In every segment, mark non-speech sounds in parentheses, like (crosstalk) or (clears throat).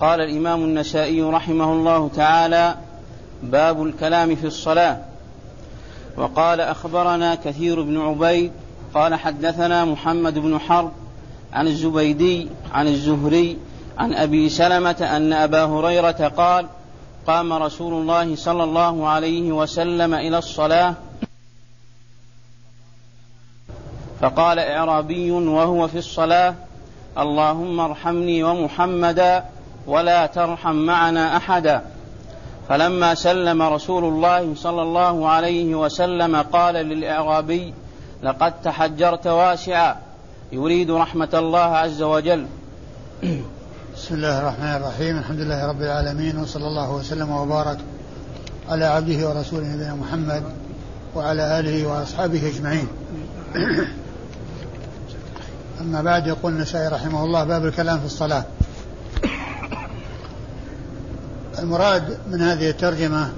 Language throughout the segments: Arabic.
قال الإمام النسائي رحمه الله تعالى باب الكلام في الصلاة. وقال أخبرنا كثير بن عبيد قال حدثنا محمد بن حرب عن الزبيدي عن الزهري عن أبي سلمة أن أبا هريرة قال قام رسول الله صلى الله عليه وسلم إلى الصلاة فقال إعرابي وهو في الصلاة اللهم ارحمني ومحمدا ولا ترحم معنا أحدا. فلما سلم رسول الله صلى الله عليه وسلم قال للإعرابي لقد تحجرت واسعا. يريد رحمة الله عز وجل. بسم الله الرحمن الرحيم. الحمد لله رب العالمين وصلى الله وسلم وبارك على عبده ورسوله نبينا محمد وعلى آله وأصحابه أجمعين. أما بعد يقول النسائي رحمه الله باب الكلام في الصلاة. المراد من هذه الترجمة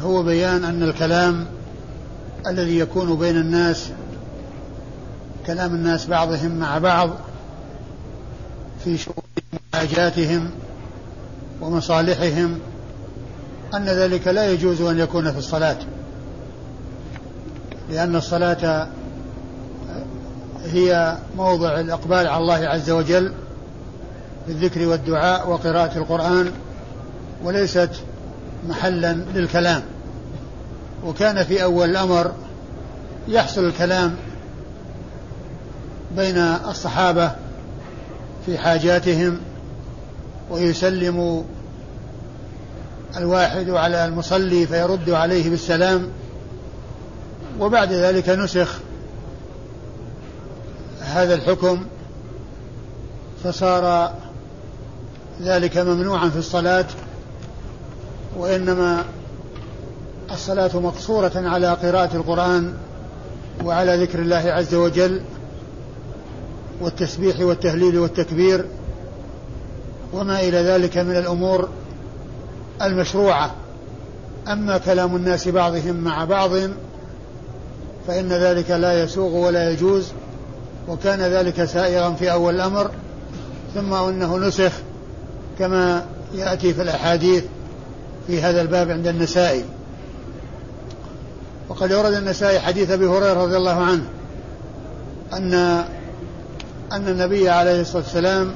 هو بيان أن الكلام الذي يكون بين الناس كلام الناس بعضهم مع بعض في شؤون حاجاتهم ومصالحهم أن ذلك لا يجوز أن يكون في الصلاة. لأن الصلاة هي موضع الإقبال على الله عز وجل بالذكر والدعاء وقراءة القرآن. وليست محلا للكلام. وكان في أول الأمر يحصل الكلام بين الصحابة في حاجاتهم ويسلم الواحد على المصلي فيرد عليه بالسلام. وبعد ذلك نسخ هذا الحكم فصار ذلك ممنوعا في الصلاة. وإنما الصلاة مقصورة على قراءة القرآن وعلى ذكر الله عز وجل والتسبيح والتهليل والتكبير وما إلى ذلك من الأمور المشروعة. أما كلام الناس بعضهم مع بعض فإن ذلك لا يسوغ ولا يجوز وكان ذلك سائغا في أول الأمر ثم أنه نسخ كما يأتي في الأحاديث. في هذا الباب عند النسائي. وقد ورد النسائي حديث أبي هريرة رضي الله عنه أن أن النبي عليه الصلاة والسلام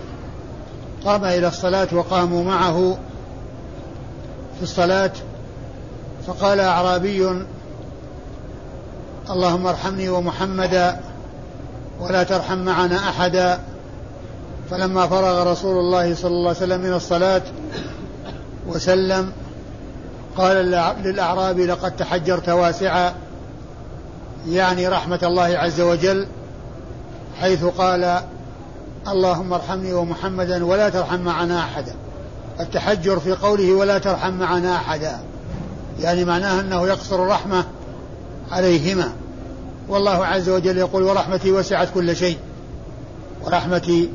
قام إلى الصلاة وقاموا معه في الصلاة فقال أعرابي اللهم ارحمني ومحمدا ولا ترحم معنا أحدا. فلما فرغ رسول الله صلى الله عليه وسلم من الصلاة وسلم قال للأعرابي لقد تحجرت واسعا. يعني رحمة الله عز وجل حيث قال اللهم ارحمني ومحمدا ولا ترحم معنا أحدا. التحجر في قوله ولا ترحم معنا أحدا يعني معناه أنه يقصر الرحمة عليهما. والله عز وجل يقول ورحمتي وسعت كل شيء. ورحمتي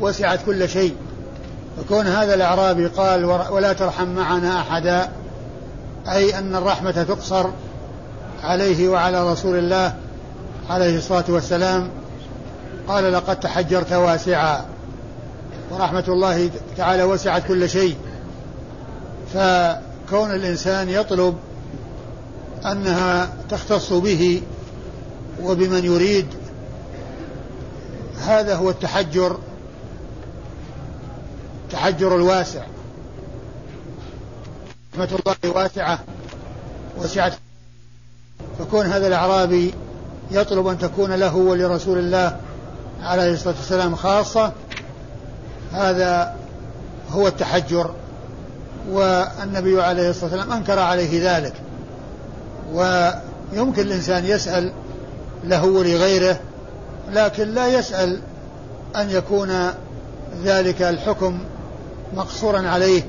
وسعت كل شيء. فكون هذا الأعرابي قال ولا ترحم معنا أحدا أي أن الرحمة تقصر عليه وعلى رسول الله عليه الصلاة والسلام. قال لقد تحجرت واسعا. ورحمة الله تعالى وسعت كل شيء. فكون الإنسان يطلب أنها تختص به وبمن يريد هذا هو التحجر التحجر الواسع. رحمة الله واسعة وسعت. فكون هذا الأعرابي يطلب أن تكون له ولرسول الله عليه الصلاة والسلام خاصة هذا هو التحجر. والنبي عليه الصلاة والسلام أنكر عليه ذلك. ويمكن الإنسان يسأل له ولغيره لكن لا يسأل أن يكون ذلك الحكم مقصورا عليه.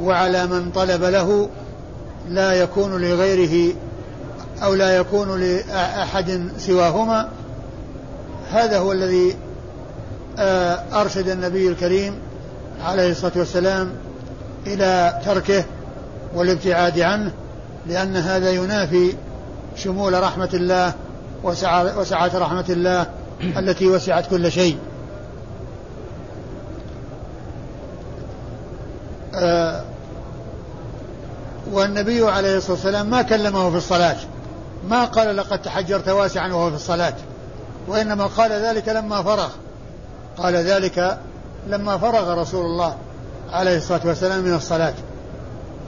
وعلى من طلب له لا يكون لغيره أو لا يكون لأحد سواهما. هذا هو الذي آه، أرشد النبي الكريم عليه الصلاة والسلام إلى تركه والابتعاد عنه لأن هذا ينافي شمول رحمة الله وسعة رحمة الله التي وسعت كل شيء. والنبي عليه الصلاة والسلام ما كلمه في الصلاة. ما قال لقد تحجرت واسعا وهو في الصلاة. وإنما قال ذلك لما فرغ. قال ذلك لما فرغ رسول الله عليه الصلاة والسلام من الصلاة.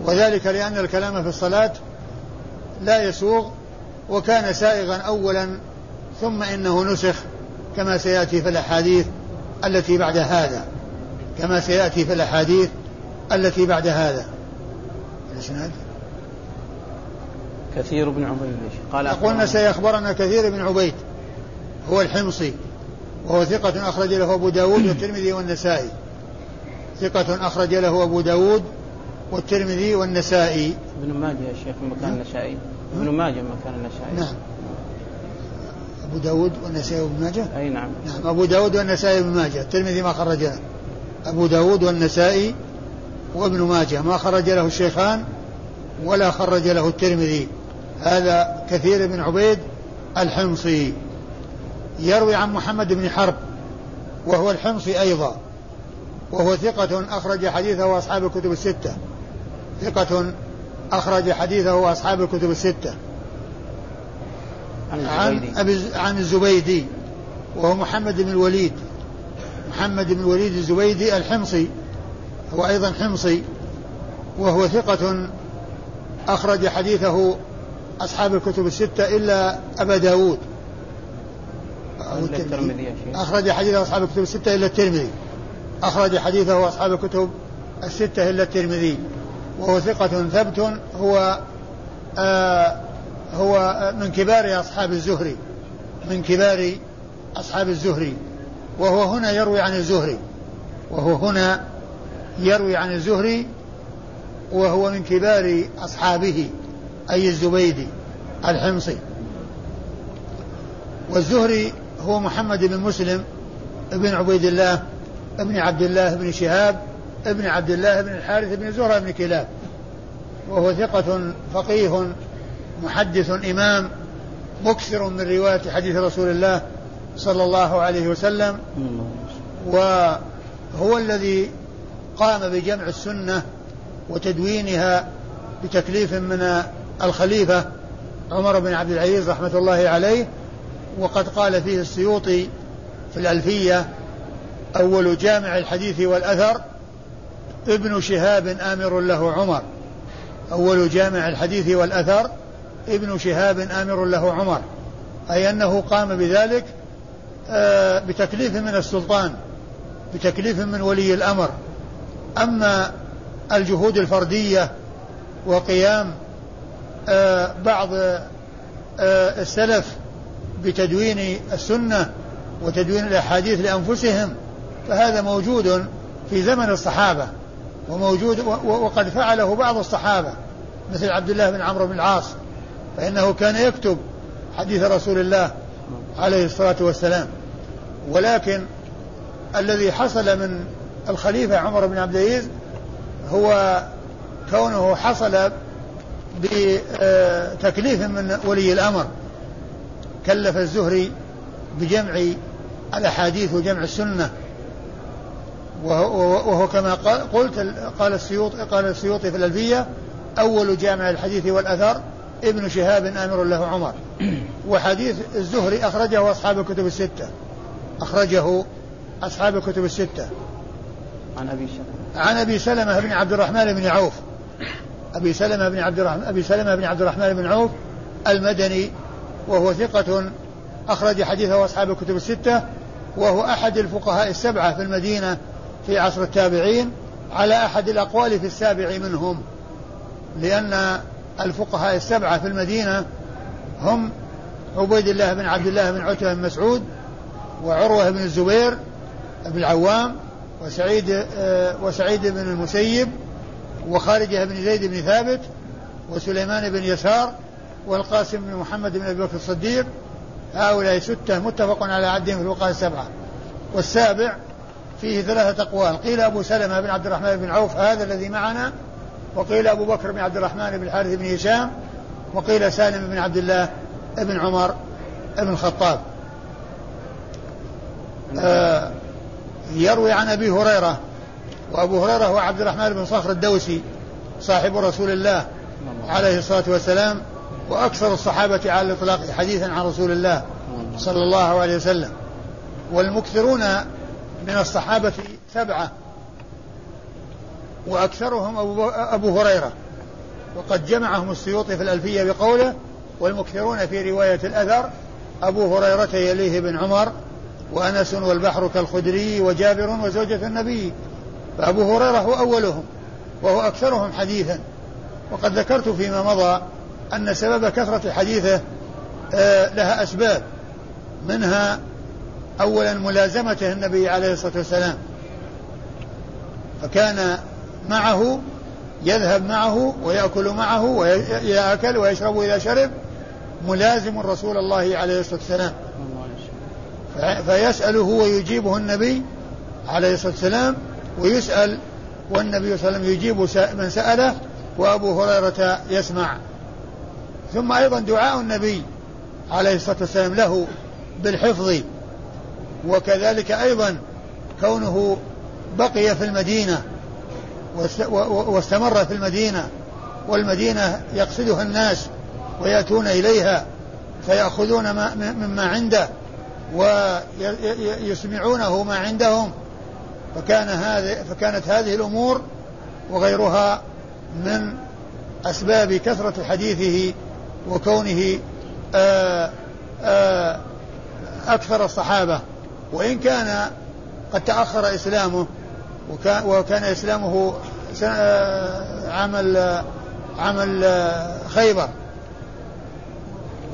وذلك لأن الكلام في الصلاة لا يسوغ وكان سائغا أولا ثم إنه نسخ كما سيأتي في الأحاديث التي بعد هذا. كما سيأتي في الأحاديث التي بعد هذا. الإسناد؟ كثير بن عبيد قال قلنا سيخبرنا كثير بن عبيد هو الحمصي وهو ثقة أخرج له أبو داود (clears throat) والترمذي والنسائي. ثقة أخرج له أبو داود والترمذي والنسائي. ابن ماجه يا شيخ مكان النسائي؟ ابن ماجه مكان النسائي. نعم. أبو داود والنسائي وابن ماجه؟ أي نعم. نعم. أبو داود والنسائي وابن ماجه الترمذي ما خرج له أبو داود والنسائي وابن ماجه ما خرج له الشيخان ولا خرج له الترمذي. هذا كثير بن عبيد الحمصي. يروي عن محمد بن حرب وهو الحمصي أيضا. وهو ثقة أخرج حديثه أصحاب الكتب الستة. ثقة أخرج حديثه أصحاب الكتب الستة. عن أبي عن الزبيدي وهو محمد بن الوليد. محمد بن الوليد الزبيدي الحمصي. هو أيضا حمصي وهو ثقة أخرج حديثه أصحاب الكتب الستة إلا أبا داود. أخرج حديثه أصحاب الكتب الستة إلا الترمذي. أخرج حديثه أصحاب الكتب الستة إلا الترمذي. وهو ثقة ثبت هو آه هو من كبار أصحاب الزهري. من كبار أصحاب الزهري. وهو هنا يروي عن الزهري. وهو هنا يروي عن الزهري وهو من كبار أصحابه أي الزبيدي الحمصي. والزهري هو محمد بن مسلم بن عبيد الله ابن عبد الله بن شهاب ابن عبد الله بن الحارث بن زهرة بن كلاب. وهو ثقة فقيه محدث إمام مكثر من رواية حديث رسول الله صلى الله عليه وسلم. وهو الذي قام بجمع السنة وتدوينها بتكليف من الخليفة عمر بن عبد العزيز رحمة الله عليه وقد قال فيه السيوطي في الألفية أول جامع الحديث والأثر ابن شهاب آمر له عمر. أول جامع الحديث والأثر ابن شهاب آمر له عمر. أي أنه قام بذلك آه، بتكليف من السلطان بتكليف من ولي الأمر. أما الجهود الفردية وقيام آه، بعض آه، السلف بتدوين السنة وتدوين الأحاديث لأنفسهم فهذا موجود في زمن الصحابة وموجود وقد فعله بعض الصحابة مثل عبد الله بن عمرو بن العاص فإنه كان يكتب حديث رسول الله عليه الصلاة والسلام. ولكن الذي حصل من الخليفة عمر بن عبد العزيز هو كونه حصل بتكليف من ولي الأمر. كلف الزهري بجمع الأحاديث وجمع السنة. وهو, كما قلت قال السيوطي قال السيوطي في الألفية أول جامع الحديث والأثر ابن شهاب آمر له عمر. وحديث الزهري أخرجه أصحاب الكتب الستة. أخرجه أصحاب الكتب الستة. عن أبي سلمة. عن أبي سلمة بن عبد الرحمن بن عوف. أبي سلمة بن عبد الرحمن أبي سلمة بن عبد الرحمن بن عوف المدني وهو ثقة أخرج حديثه أصحاب الكتب الستة وهو أحد الفقهاء السبعة في المدينة في عصر التابعين على أحد الأقوال في السابع منهم. لأن الفقهاء السبعة في المدينة هم عبيد الله بن عبد الله بن عتبة بن مسعود وعروة بن الزبير بن العوام وسعيد آه، وسعيد بن المسيب وخارجة بن زيد بن ثابت وسليمان بن يسار والقاسم بن محمد بن أبي بكر الصديق. هؤلاء ستة متفق على عدهم في الوقاية السبعة. والسابع فيه ثلاثة أقوال. قيل أبو سلمة بن عبد الرحمن بن عوف هذا الذي معنا وقيل أبو بكر بن عبد الرحمن بن الحارث بن هشام وقيل سالم بن عبد الله بن عمر بن الخطاب. آه يروي عن أبي هريرة وأبو هريرة هو عبد الرحمن بن صخر الدوسي صاحب رسول الله عليه الصلاة والسلام وأكثر الصحابة على الإطلاق حديثا عن رسول الله صلى الله عليه وسلم. والمكثرون من الصحابة سبعة وأكثرهم أبو هريرة. وقد جمعهم السيوطي في الألفية بقوله والمكثرون في رواية الأثر أبو هريرة يليه بن عمر وأنس والبحر كالخدري وجابر وزوجة النبي فأبو هريرة هو أولهم وهو أكثرهم حديثا. وقد ذكرت فيما مضى أن سبب كثرة حديثه آه، لها أسباب. منها أولا ملازمته النبي عليه الصلاة والسلام. فكان معه يذهب معه ويأكل معه ويأكل ويشرب إذا شرب ملازم رسول الله عليه الصلاة والسلام. فيسأله ويجيبه النبي عليه الصلاة والسلام ويسأل والنبي صلى الله عليه وسلم يجيب من سأله وأبو هريرة يسمع. ثم أيضا دعاء النبي عليه الصلاة والسلام له بالحفظ. وكذلك أيضا كونه بقي في المدينة واستمر في المدينة والمدينة يقصدها الناس ويأتون إليها فيأخذون ما مما عنده. ويسمعونه ما عندهم فكان هذه فكانت هذه الأمور وغيرها من أسباب كثرة حديثه وكونه آآ آآ أكثر الصحابة. وإن كان قد تأخر إسلامه وكان إسلامه عمل عمل خيبر.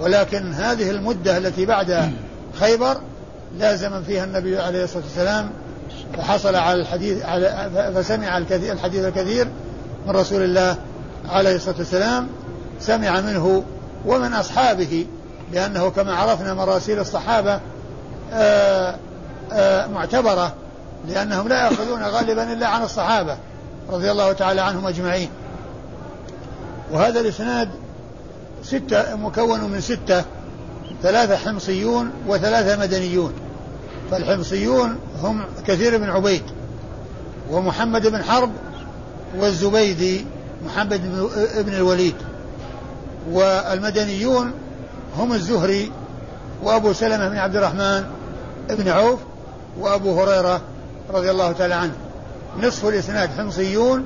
ولكن هذه المدة التي بعد خيبر لازم فيها النبي عليه الصلاة والسلام فحصل على الحديث على فسمع الحديث الكثير من رسول الله عليه الصلاة والسلام سمع منه ومن أصحابه لأنه كما عرفنا مراسيل الصحابة آآ آآ معتبرة لأنهم لا يأخذون غالبا إلا عن الصحابة رضي الله تعالى عنهم أجمعين. وهذا الإسناد ستة مكون من ستة ثلاثة حمصيون وثلاثة مدنيون. فالحمصيون هم كثير بن عبيد ومحمد بن حرب والزبيدي محمد بن الوليد. والمدنيون هم الزهري وأبو سلمة بن عبد الرحمن بن عوف وأبو هريرة رضي الله تعالى عنه. نصف الإسناد حمصيون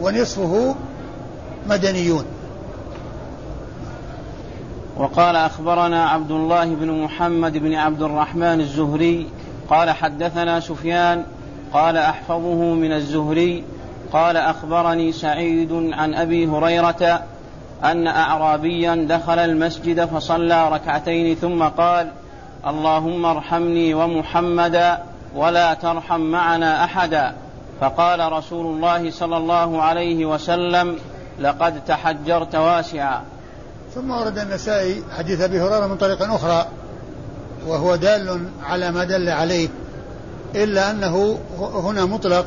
ونصفه مدنيون. وقال أخبرنا عبد الله بن محمد بن عبد الرحمن الزهري قال حدثنا سفيان قال أحفظه من الزهري قال أخبرني سعيد عن أبي هريرة أن أعرابيا دخل المسجد فصلى ركعتين ثم قال اللهم ارحمني ومحمدا ولا ترحم معنا أحدا فقال رسول الله صلى الله عليه وسلم لقد تحجرت واسعا ثم ورد النسائي حديث أبي هريرة من طريق أخرى وهو دال على ما دل عليه إلا أنه هنا مطلق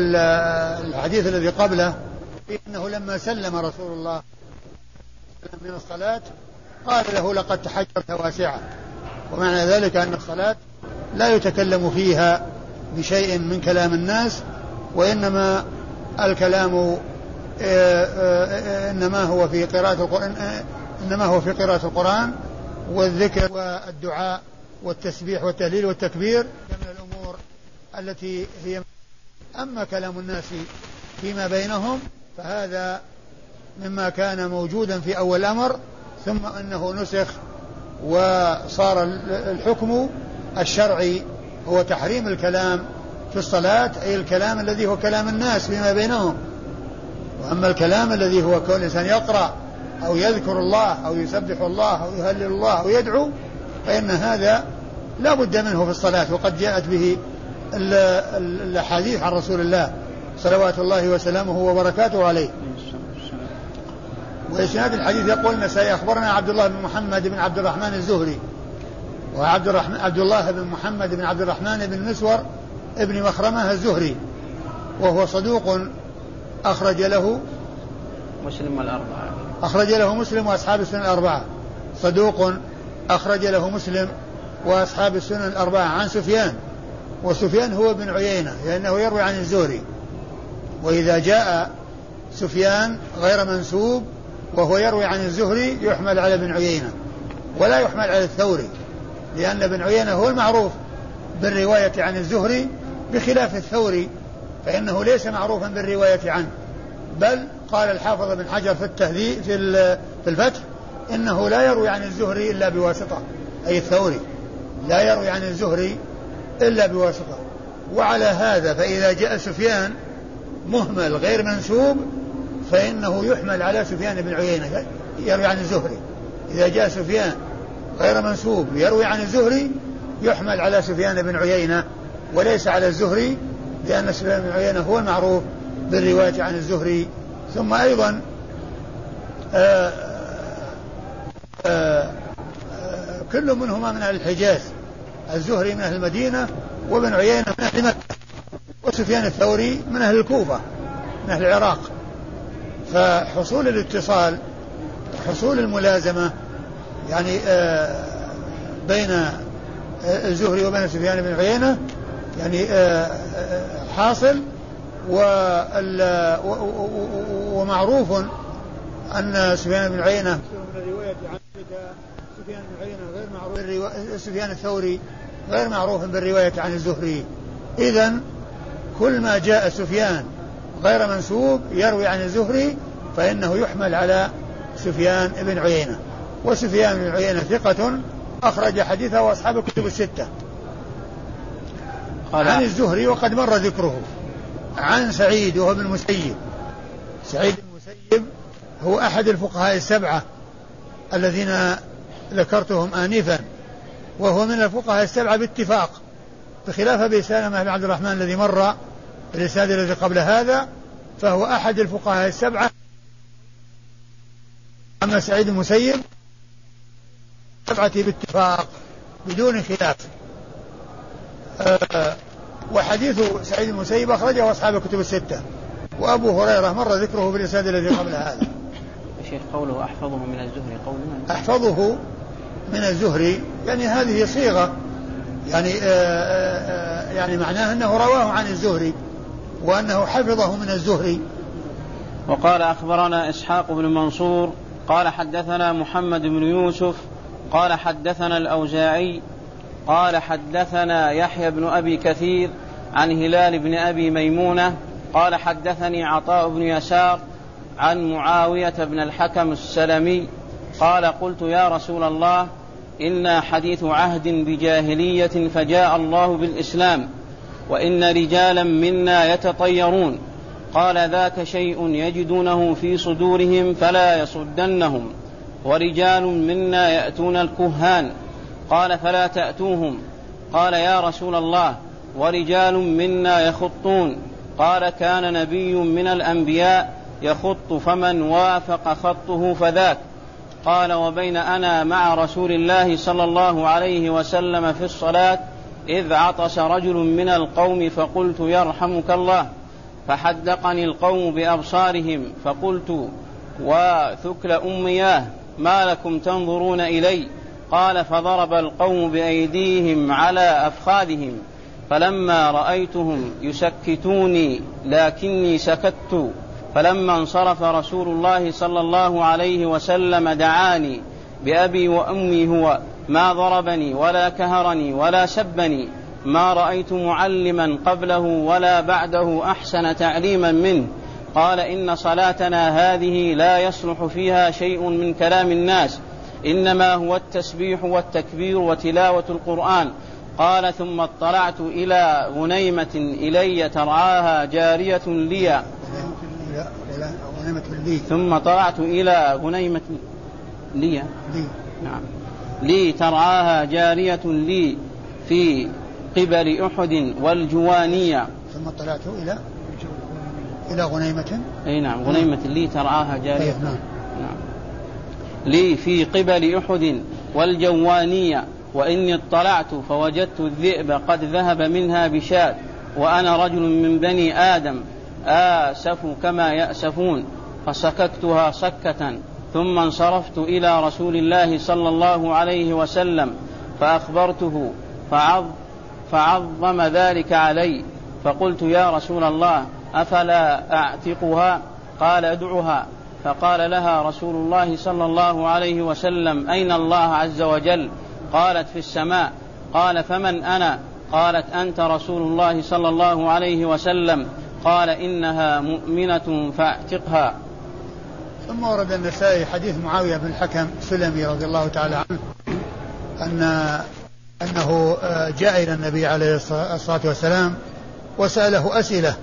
والحديث الذي قبله إنه لما سلم رسول الله من الصلاة قال له لقد تحجرت واسعا ومعنى ذلك أن الصلاة لا يتكلم فيها بشيء من كلام الناس وإنما الكلام إنما هو في قراءة القرآن آه، إنما هو في قراءة القرآن والذكر والدعاء والتسبيح والتهليل والتكبير من الأمور التي هي أما كلام الناس فيما بينهم فهذا مما كان موجودا في أول الأمر ثم أنه نسخ وصار الحكم الشرعي هو تحريم الكلام في الصلاة أي الكلام الذي هو كلام الناس فيما بينهم. وأما الكلام الذي هو كون الإنسان يقرأ أو يذكر الله أو يسبح الله أو يهلل الله أو يدعو فإن هذا لا بد منه في الصلاة وقد جاءت به الأحاديث عن رسول الله صلوات الله وسلامه وبركاته عليه. وإسناد الحديث يقول النسائي أخبرنا عبد الله بن محمد بن عبد الرحمن الزهري وعبد الرحمن عبد الله بن محمد بن عبد الرحمن بن مسور ابن مخرمة الزهري وهو صدوق أخرج له مسلم والأربعة. أخرج له مسلم وأصحاب السنة الأربعة. صدوق أخرج له مسلم وأصحاب السنن الأربعة. عن سفيان. وسفيان هو بن عيينة لأنه يروي عن الزهري. وإذا جاء سفيان غير منسوب وهو يروي عن الزهري يحمل على ابن عيينة. ولا يحمل على الثوري لأن ابن عيينة هو المعروف بالرواية عن الزهري بخلاف الثوري. فإنه ليس معروفا بالرواية عنه. بل قال الحافظ بن حجر في التهذيب في في الفتح إنه لا يروي عن الزهري إلا بواسطة أي الثوري. لا يروي عن الزهري إلا بواسطة. وعلى هذا فإذا جاء سفيان مهمل غير منسوب فإنه يحمل على سفيان بن عيينة يروي عن الزهري. إذا جاء سفيان غير منسوب يروي عن الزهري يحمل على سفيان بن عيينة وليس على الزهري لأن سفيان بن عيينه هو المعروف بالرواية عن الزهري. ثم أيضا آآ آه، آآ آآ كل منهما من أهل الحجاز. الزهري من أهل المدينة وابن عيينة من أهل مكة وسفيان الثوري من أهل الكوفة من أهل العراق. فحصول الاتصال حصول الملازمة يعني بين الزهري وبين سفيان بن عيينة يعني حاصل ومعروف أن سفيان بن عيينة سفيان بن عيينة غير معروف. سفيان الثوري غير معروف بالرواية عن الزهري. إذا كل ما جاء سفيان غير منسوب يروي عن الزهري فإنه يحمل على سفيان بن عيينة. وسفيان بن عيينة ثقة أخرج حديثه وأصحاب الكتب الستة. قال عن الزهري وقد مر ذكره. عن سعيد وهو ابن المسيب. سعيد بن المسيب هو أحد الفقهاء السبعة الذين ذكرتهم آنفا وهو من الفقهاء السبعة باتفاق بخلاف أبي سلمة بن عبد الرحمن الذي مر الإسناد الذي قبل هذا فهو أحد الفقهاء السبعة. أما سعيد المسيب سبعة باتفاق بدون خلاف. وحديث سعيد المسيب أخرجه أصحاب الكتب الستة. وأبو هريرة مر ذكره في الإسناد الذي قبل هذا. شيخ قوله أحفظه من الزهري قول من؟ أحفظه من الزهري يعني هذه صيغة يعني آآ آه، آآ آه، يعني معناه أنه رواه عن الزهري وأنه حفظه من الزهري. وقال أخبرنا إسحاق بن منصور قال حدثنا محمد بن يوسف قال حدثنا الأوزاعي قال حدثنا يحيى بن أبي كثير عن هلال بن أبي ميمونة قال حدثني عطاء بن يسار عن معاوية بن الحكم السلمي قال قلت يا رسول الله إنا حديث عهد بجاهلية فجاء الله بالإسلام وإن رجالا منا يتطيرون قال ذاك شيء يجدونه في صدورهم فلا يصدنهم ورجال منا يأتون الكهان قال فلا تأتوهم. قال يا رسول الله ورجال منا يخطون. قال كان نبي من الأنبياء يخط فمن وافق خطه فذاك. قال وبين أنا مع رسول الله صلى الله عليه وسلم في الصلاة إذ عطس رجل من القوم فقلت يرحمك الله. فحدقني القوم بأبصارهم فقلت وثكل أمياه ما لكم تنظرون إلي؟ قال فضرب القوم بأيديهم على أفخاذهم فلما رأيتهم يسكتوني لكني سكت فلما انصرف رسول الله صلى الله عليه وسلم دعاني بأبي وأمي هو ما ضربني ولا كهرني ولا سبني ما رأيت معلما قبله ولا بعده أحسن تعليما منه. قال إن صلاتنا هذه لا يصلح فيها شيء من كلام الناس إنما هو التسبيح والتكبير وتلاوة القرآن. قال ثم اطلعت إلى غنيمة إلي ترعاها جارية لي. ثم طلعت إلى غنيمة لي. لي نعم. لي ترعاها جارية لي في قبل أحد والجوانية. ثم طلعت إلى إلى غنيمة. أي نعم غنيمة لي ترعاها جارية. نعم. لي في قبل أحد والجوانية وإني اطلعت فوجدت الذئب قد ذهب منها بشاة وأنا رجل من بني آدم آسف كما يأسفون فسككتها سكة ثم انصرفت إلى رسول الله صلى الله عليه وسلم فأخبرته فعظ فعظم ذلك علي فقلت يا رسول الله أفلا أعتقها؟ قال ادعها. فقال لها رسول الله صلى الله عليه وسلم أين الله عز وجل؟ قالت في السماء. قال فمن أنا؟ قالت أنت رسول الله صلى الله عليه وسلم. قال إنها مؤمنة فاعتقها. ثم ورد النسائي حديث معاوية بن الحكم السلمي رضي الله تعالى عنه أن أنه جاء إلى النبي عليه الصلاة والسلام وسأله أسئلة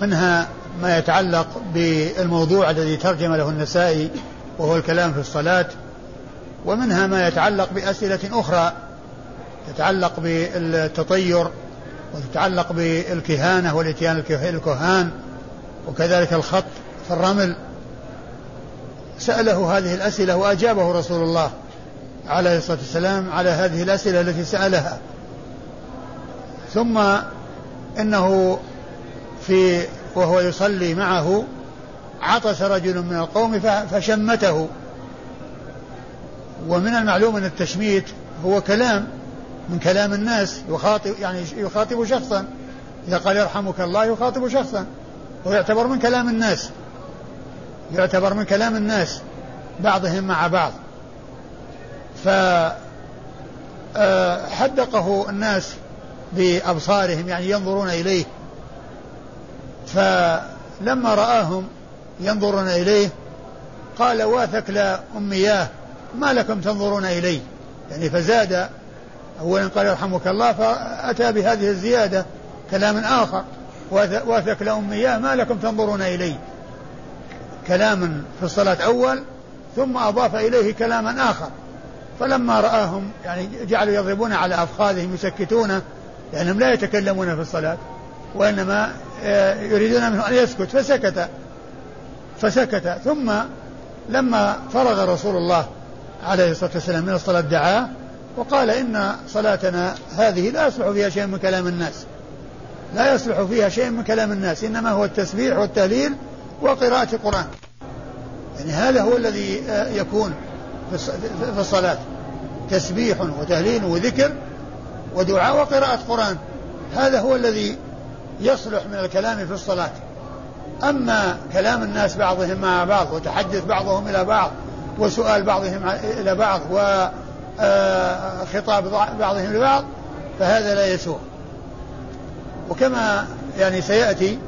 منها ما يتعلق بالموضوع الذي ترجم له النسائي وهو الكلام في الصلاة ومنها ما يتعلق بأسئلة أخرى تتعلق بالتطير وتتعلق بالكهانة والإتيان الكهان وكذلك الخط في الرمل. سأله هذه الأسئلة وأجابه رسول الله عليه الصلاة والسلام على هذه الأسئلة التي سألها. ثم إنه في وهو يصلي معه عطس رجل من القوم فشمته. ومن المعلوم أن التشميت هو كلام من كلام الناس يخاطب يعني يخاطب شخصا. إذا قال يرحمك الله يخاطب شخصا. ويعتبر من كلام الناس. يعتبر من كلام الناس بعضهم مع بعض. فحدقه الناس بأبصارهم يعني ينظرون إليه. فلما رآهم ينظرون إليه قال واثكل أمياه ما لكم تنظرون إلي؟ يعني فزاد أولا قال يرحمك الله فأتى بهذه الزيادة كلام آخر واثكل أمياه ما لكم تنظرون إلي؟ كلام في الصلاة أول ثم أضاف إليه كلاما آخر. فلما رآهم يعني جعلوا يضربون على أفخاذهم يسكتونه لأنهم لا يتكلمون في الصلاة. وإنما آه، يريدون منه أن يسكت فسكت. فسكت. ثم لما فرغ رسول الله عليه الصلاة والسلام من الصلاة دعاه وقال إن صلاتنا هذه لا يصلح فيها شيء من كلام الناس. لا يصلح فيها شيء من كلام الناس. إنما هو التسبيح والتهليل وقراءة القرآن. يعني هذا هو الذي آه، يكون في الصلاة. تسبيح وتهليل وذكر ودعاء وقراءة قرآن. هذا هو الذي يصلح من الكلام في الصلاة. أما كلام الناس بعضهم مع بعض وتحدث بعضهم إلى بعض وسؤال بعضهم إلى بعض وخطاب بعضهم لبعض فهذا لا يسوء. وكما يعني سيأتي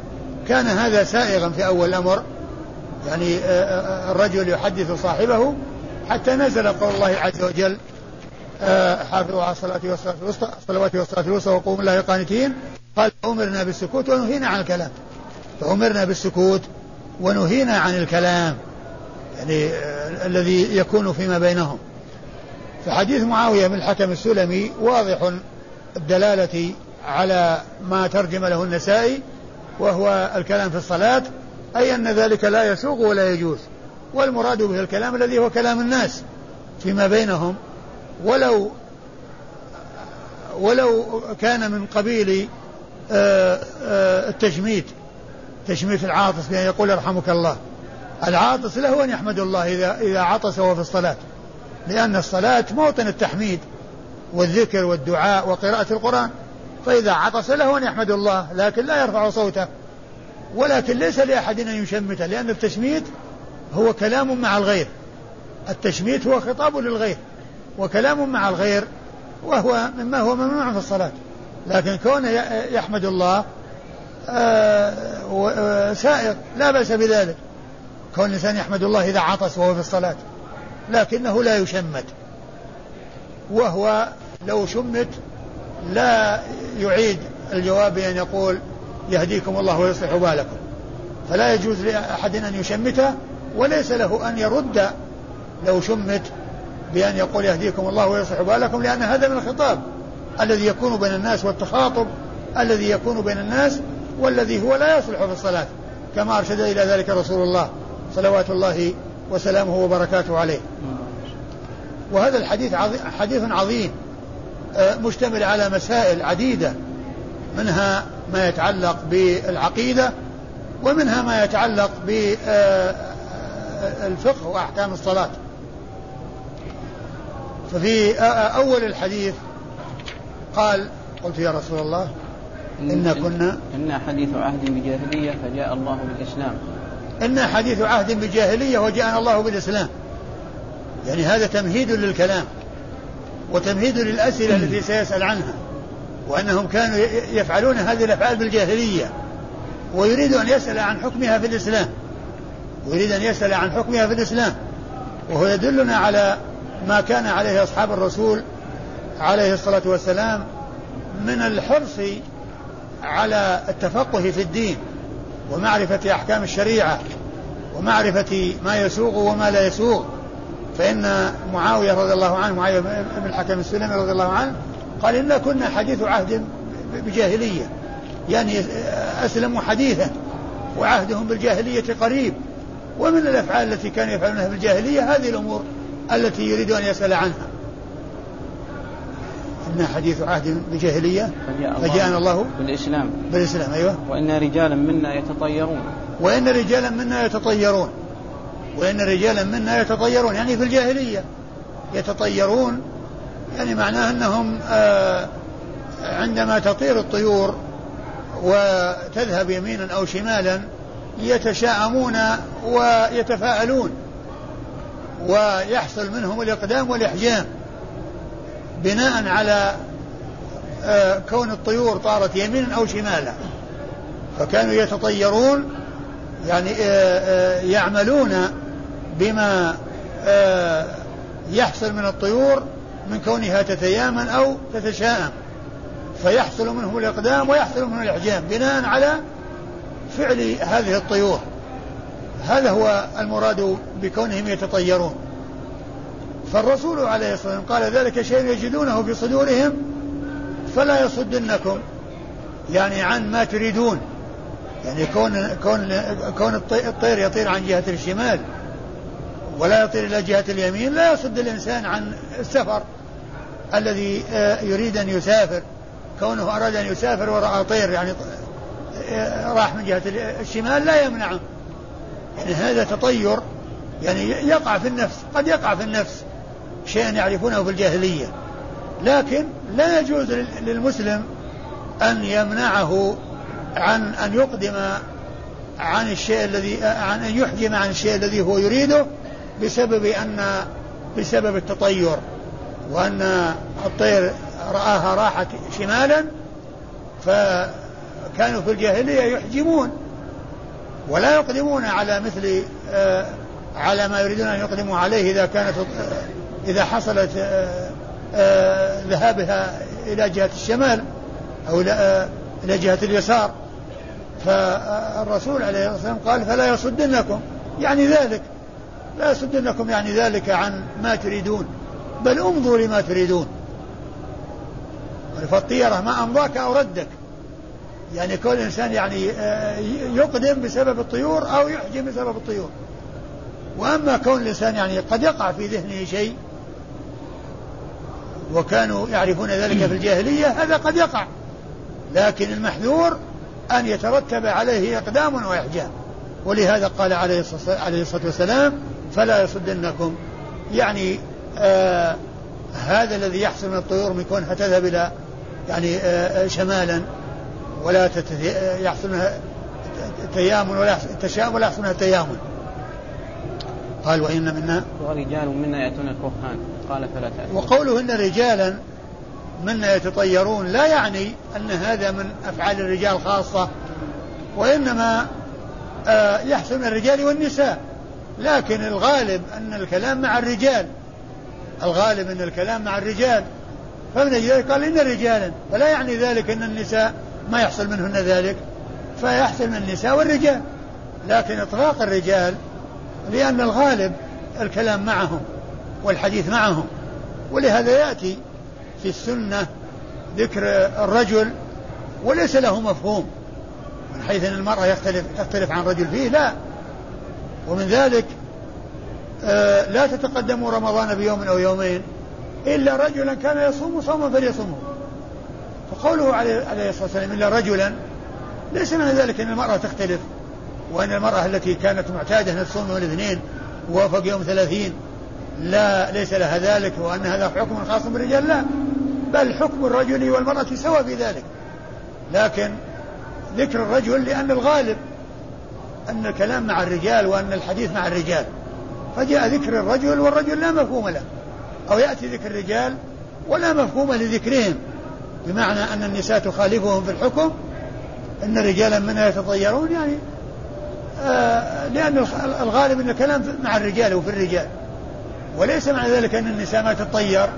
كان هذا سائغا في أول الأمر. يعني الرجل يحدث صاحبه حتى نزل قول الله عز وجل حافظوا على الصلاة والصلاة الوسطى الصلوات والصلاة الوسطى وقوموا الله قانتين قال أمرنا بالسكوت ونهينا عن الكلام. فأمرنا بالسكوت ونهينا عن الكلام يعني آه الذي يكون فيما بينهم. فحديث معاوية بن الحكم السلمي واضح الدلالة على ما ترجم له النسائي وهو الكلام في الصلاة أي أن ذلك لا يسوق ولا يجوز. والمراد به الكلام الذي هو كلام الناس فيما بينهم. ولو ولو كان من قبيل التشميت تشميت العاطس بأن يقول يرحمك الله. العاطس له أن يحمد الله إذا إذا عطس وهو في الصلاة. لأن الصلاة موطن التحميد والذكر والدعاء وقراءة القرآن. فإذا عطس له أن يحمد الله لكن لا يرفع صوته. ولكن ليس لأحد أن يشمته لأن التشميت هو كلام مع الغير. التشميت هو خطاب للغير وكلام مع الغير وهو مما هو ممنوع في الصلاة. لكن كونه يحمد الله آه، آه، سائر. لا بأس بذلك. كون الإنسان يحمد الله إذا عطس وهو في الصلاة. لكنه لا يشمت. وهو لو شمت لا يعيد الجواب بأن يقول يهديكم الله ويصلح بالكم. فلا يجوز لأحد أن يشمته وليس له أن يرد لو شمت بأن يقول يهديكم الله ويصلح بالكم لأن هذا من الخطاب. الذي يكون بين الناس والتخاطب الذي يكون بين الناس والذي هو لا يصلح في الصلاة. كما أرشد إلى ذلك رسول الله صلوات الله وسلامه وبركاته عليه. وهذا الحديث عظيم حديث عظيم آه، مشتمل على مسائل عديدة منها ما يتعلق بالعقيدة ومنها ما يتعلق بالفقه آه، وأحكام الصلاة. ففي أول الحديث قال قلت يا رسول الله إن كنا إن حديث عهد بجاهلية فجاء الله بالإسلام. إن حديث عهد بجاهلية وجاءنا الله بالإسلام. يعني هذا تمهيد للكلام وتمهيد للأسئلة التي سيسأل عنها وأنهم كانوا يفعلون هذه الأفعال بالجاهلية ويريد أن يسأل عن حكمها في الإسلام. ويريد أن يسأل عن حكمها في الإسلام. وهو يدلنا على ما كان عليه أصحاب الرسول عليه الصلاة والسلام من الحرص على التفقه في الدين ومعرفة أحكام الشريعة ومعرفة ما يسوغ وما لا يسوغ. فإن معاوية رضي الله عنه معاوية بن الحكم السلمي رضي الله عنه قال إنا كنا حديث عهد بجاهلية يعني أسلموا حديثا وعهدهم بالجاهلية قريب. ومن الأفعال التي كانوا يفعلونها بالجاهلية؟ هذه الأمور التي يريد أن يسأل عنها. إن حديث عهد بجاهلية فجاءنا الله بالإسلام. بالإسلام أيوه. وإن رجالا منا يتطيرون. وإن رجالا منا يتطيرون. وإن رجالا منا يتطيرون يعني في الجاهلية. يتطيرون يعني معناه أنهم آه عندما تطير الطيور وتذهب يمينا أو شمالا يتشاءمون ويتفاءلون ويحصل منهم الإقدام والإحجام. بناء على آه، كون الطيور طارت يمينا أو شمالا. فكانوا يتطيرون يعني آه، آه، يعملون بما يحصل من الطيور من كونها تتيامن أو تتشائم. فيحصل منهم الإقدام ويحصل منهم الإحجام بناء على فعل هذه الطيور. هذا هو المراد بكونهم يتطيرون. فالرسول عليه الصلاة والسلام قال ذلك شيء يجدونه في صدورهم فلا يصدنكم. يعني عن ما تريدون. يعني كون كون كون الطير يطير عن جهة الشمال ولا يطير إلى جهة اليمين لا يصد الإنسان عن السفر الذي آه، يريد أن يسافر. كونه أراد أن يسافر ورأى طير يعني آه، راح من جهة الشمال لا يمنعه. يعني هذا تطير يعني يقع في النفس قد يقع في النفس. شيئا يعرفونه في الجاهلية. لكن لا يجوز للمسلم أن يمنعه عن أن يقدم عن الشيء الذي عن أن يحجم عن الشيء الذي هو يريده بسبب أن بسبب التطير وأن الطير رآها راحت شمالا فكانوا في الجاهلية يحجمون ولا يقدمون على مثل آه، على ما يريدون أن يقدموا عليه إذا كانت إذا حصلت آه، آه، ذهابها إلى جهة الشمال أو إلى جهة اليسار فالرسول عليه الصلاة والسلام قال فلا يصدنكم يعني ذلك لا يصدنكم يعني ذلك عن ما تريدون بل امضوا لما تريدون. فالطيرة ما أمضاك أو ردك. يعني كل إنسان يعني آه، يقدم بسبب الطيور أو يحجم بسبب الطيور. وأما كون الإنسان يعني قد يقع في ذهنه شيء وكانوا يعرفون ذلك في الجاهلية هذا قد يقع. لكن المحذور أن يترتب عليه إقدام وإحجام ولهذا قال عليه الصلاة والسلام فلا يصدنكم. يعني آه هذا الذي يحصل من الطيور من كونها تذهب إلى يعني آه شمالا ولا يحصل تيامن ولا تشاؤم ولا يحصل تيامن. قال وإن منا ورجال منا يأتون الكهان. قال فلا تأتون وقوله إن رجالا منا يتطيرون لا يعني أن هذا من أفعال الرجال خاصة وإنما آه، يحصل من الرجال والنساء. لكن الغالب أن الكلام مع الرجال الغالب أن الكلام مع الرجال. فمن أجل قال إن رجالا فلا يعني ذلك أن النساء ما يحصل منهن ذلك. فيحصل من النساء والرجال. لكن إطلاق الرجال لأن الغالب الكلام معهم. والحديث معهم ولهذا يأتي في السنة ذكر الرجل وليس له مفهوم. من حيث أن المرأة يختلف تختلف عن رجل فيه لا. ومن ذلك آه لا تتقدموا رمضان بيوم أو يومين إلا رجلا كان يصوم صوما فليصومه. فقوله عليه الصلاة والسلام إلا رجلا ليس من ذلك أن المرأة تختلف وأن المرأة التي كانت معتادة أن تصوم يوم الاثنين ووافق يوم ثلاثين. لا ليس لها ذلك وأن هذا حكم خاص بالرجال لا. بل حكم الرجل والمرأة سواء في ذلك. لكن ذكر الرجل لأن الغالب أن الكلام مع الرجال وأن الحديث مع الرجال. فجاء ذكر الرجل والرجل لا مفهوم له. أو يأتي ذكر الرجال ولا مفهوم لذكرهم. بمعنى أن النساء تخالفهم في الحكم أن رجالا منها يتطيرون يعني آه لأن الغالب أن الكلام مع الرجال وفي الرجال. وليس معنى ذلك أن النساء ما تتطير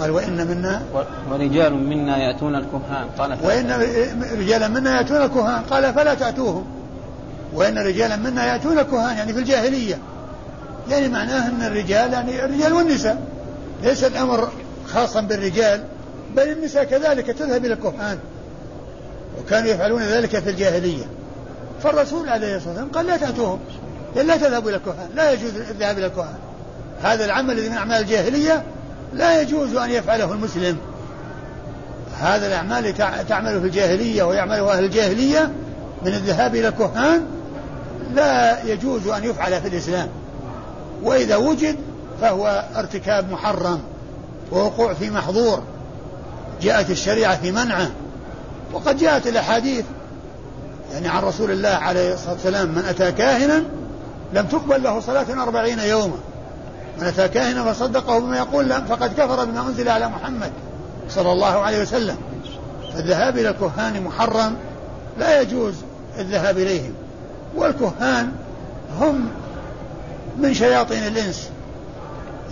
قال وإن منا ورجال منا يأتون الكهان. قال وإن رجالا منا يأتون الكهان. قال فلا تأتوهم. وإن رجالا منا يأتون الكهان يعني في الجاهلية. يعني معناه أن الرجال يعني الرجال والنساء. ليس الأمر خاصا بالرجال بل النساء كذلك تذهب إلى الكهان. وكانوا يفعلون ذلك في الجاهلية. فالرسول عليه الصلاة والسلام قال لا تأتوهم. لا تذهبوا إلى الكهان لا يجوز الذهاب إلى الكهان. هذا العمل الذي من أعمال الجاهلية لا يجوز أن يفعله المسلم. هذا الأعمال تعمل في الجاهلية ويعملها أهل الجاهلية من الذهاب إلى الكهان لا يجوز أن يفعل في الإسلام. وإذا وجد فهو ارتكاب محرم ووقوع في محظور. جاءت الشريعة في منعه. وقد جاءت الأحاديث يعني عن رسول الله عليه الصلاة والسلام من أتى كاهنا لم تقبل له صلاة أربعين يوما. من أتى كاهنا فصدقه بما يقول فقد كفر بما أنزل على محمد صلى الله عليه وسلم. فالذهاب إلى الكهان محرم لا يجوز الذهاب إليهم. والكهان هم من شياطين الإنس.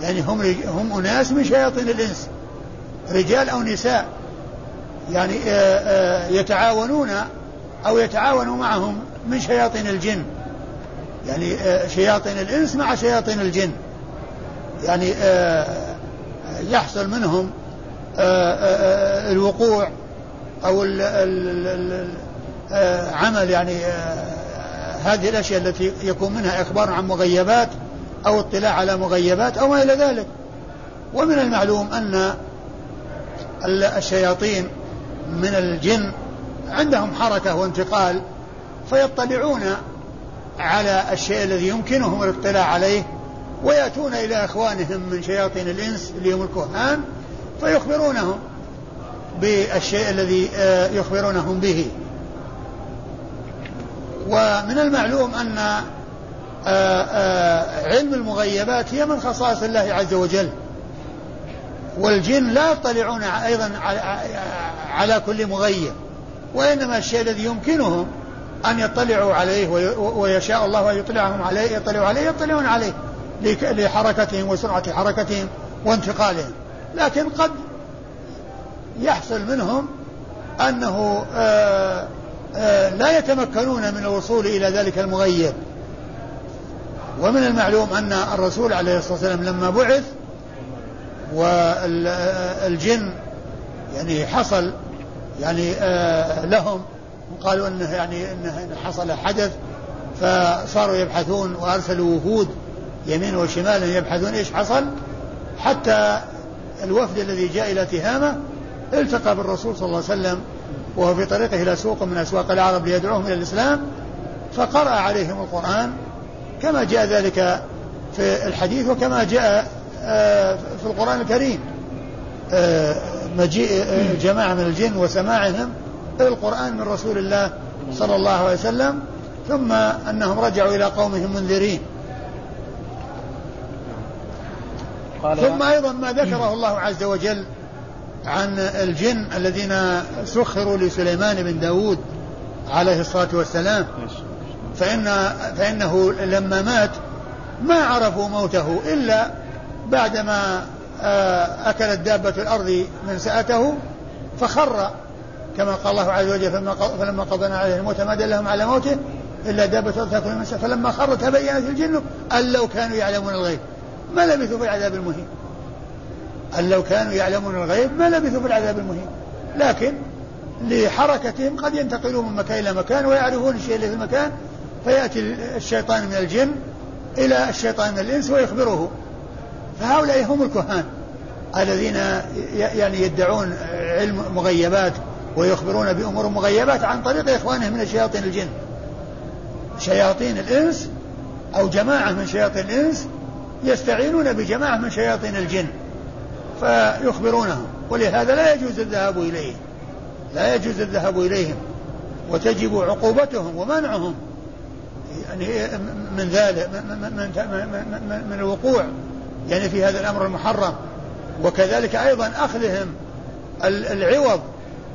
يعني هم هم أناس من شياطين الإنس. رجال أو نساء. يعني يتعاونون أو يتعاون معهم من شياطين الجن. يعني آه، شياطين الإنس مع شياطين الجن. يعني يحصل منهم الوقوع أو عمل يعني هذه الأشياء التي يكون منها إخبار عن مغيبات أو اطلاع على مغيبات أو ما إلى ذلك. ومن المعلوم أن الشياطين من الجن عندهم حركة وانتقال فيطلعون على الشيء الذي يمكنهم الاطلاع عليه ويأتون إلى إخوانهم من شياطين الإنس اللي هم الكهان فيخبرونهم بالشيء الذي آه، يخبرونهم به. ومن المعلوم أن آه، آه، علم المغيبات هي من خصائص الله عز وجل. والجن لا يطلعون أيضا على كل مغيب وإنما الشيء الذي يمكنهم أن يطلعوا عليه ويشاء الله أن يطلعهم عليه يطلعوا عليه يطلعون عليه لحركتهم وسرعة حركتهم وانتقالهم. لكن قد يحصل منهم أنه آه آه، لا يتمكنون من الوصول إلى ذلك المغيب. ومن المعلوم أن الرسول عليه الصلاة والسلام لما بعث والجن يعني حصل يعني آه، لهم قالوا إنه يعني إنه حصل حدث فصاروا يبحثون وأرسلوا وفود يمين وشمالا يبحثون إيش حصل حتى الوفد الذي جاء إلى تهامة التقى بالرسول صلى الله عليه وسلم وهو في طريقه إلى سوق من أسواق العرب ليدعوهم إلى الإسلام فقرأ عليهم القرآن كما جاء ذلك في الحديث وكما جاء آه، في القرآن الكريم آه، مجيء آه، جماعة من الجن وسماعهم القرآن من رسول الله صلى الله عليه وسلم ثم أنهم رجعوا إلى قومهم منذرين. ثم أيضا ما ذكره الله عز وجل عن الجن الذين سخروا لسليمان بن داود عليه الصلاة والسلام. فإن فإنه لما مات ما عرفوا موته إلا بعدما آه، أكلت دابة الأرض من سأته فخر كما قال الله عز وجل فلما قضينا عليه الموت ما دلهم على موته إلا دابة تأكل من فلما خر تبينت الجن أن لو كانوا يعلمون الغيب. ما لبثوا في العذاب المهين. أن لو كانوا يعلمون الغيب ما لبثوا في العذاب المهين. لكن لحركتهم قد ينتقلون من مكان إلى مكان ويعرفون الشيء اللي في المكان فيأتي الشيطان من الجن إلى الشيطان من الإنس ويخبره. فهؤلاء هم الكهان الذين يعني يدعون علم مغيبات ويخبرون بأمور مغيبات عن طريق إخوانهم من شياطين الجن. شياطين الإنس أو جماعة من شياطين الإنس يستعينون بجماعة من شياطين الجن فيخبرونهم. ولهذا لا يجوز الذهاب إليهم. لا يجوز الذهاب إليهم. وتجب عقوبتهم ومنعهم. يعني من ذلك من, من, من, من الوقوع. يعني في هذا الأمر المحرم. وكذلك أيضا أخذهم العوض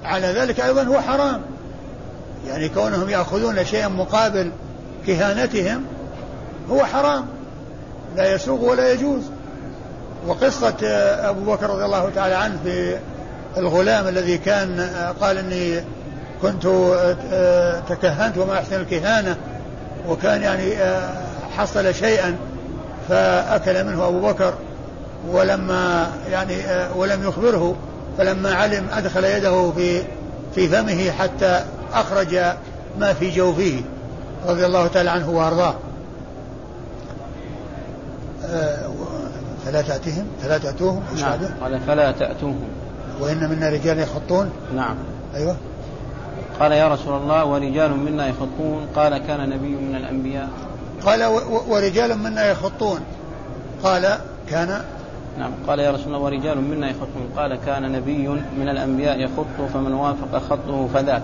على ذلك أيضا هو حرام. يعني كونهم يأخذون شيئا مقابل كهانتهم هو حرام. لا يسوق ولا يجوز. وقصة أبو بكر رضي الله تعالى عنه في الغلام الذي كان قال إني كنت تكهنت وما أحسن الكهانة وكان يعني حصل شيئا فأكل منه أبو بكر ولما يعني ولم يخبره فلما علم أدخل يده في في فمه حتى أخرج ما في جوفه رضي الله تعالى عنه وأرضاه. آه، فلا تأتيهم فلا تأتوهم نعم. قال فلا تأتوهم. وإن منا رجال يخطون. نعم. أيوة. قال يا رسول الله ورجال منا يخطون. قال كان نبي من الأنبياء. قال ورجال منا يخطون. قال كان نعم. قال يا رسول الله ورجال منا يخطون قال كان نبي من الأنبياء يخط فمن وافق خطه فذاك.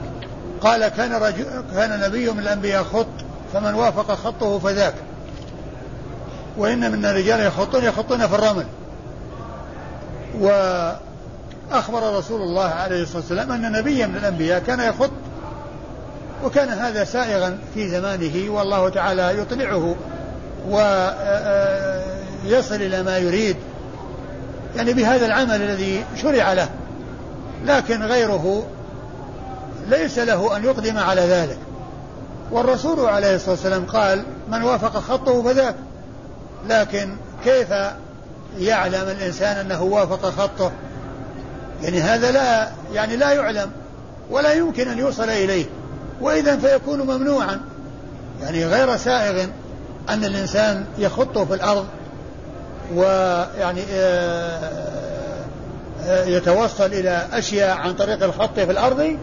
قال كان رجل كان نبي من الأنبياء يخط فمن وافق خطه فذاك. وإن من الرجال يخطون يخطون في الرمل. وأخبر رسول الله عليه الصلاة والسلام أن نبيا من الأنبياء كان يخط وكان هذا سائغا في زمانه والله تعالى يطلعه ويصل إلى ما يريد. يعني بهذا العمل الذي شرع له. لكن غيره ليس له أن يقدم على ذلك. والرسول عليه الصلاة والسلام قال من وافق خطه فذاك. لكن كيف يعلم الإنسان أنه وافق خطه؟ يعني هذا لا يعني لا يعلم ولا يمكن أن يوصل إليه. وإذا فيكون ممنوعا. يعني غير سائغ أن الإنسان يخطه في الأرض ويعني آه، آه، يتوصل إلى أشياء عن طريق الخط في الأرض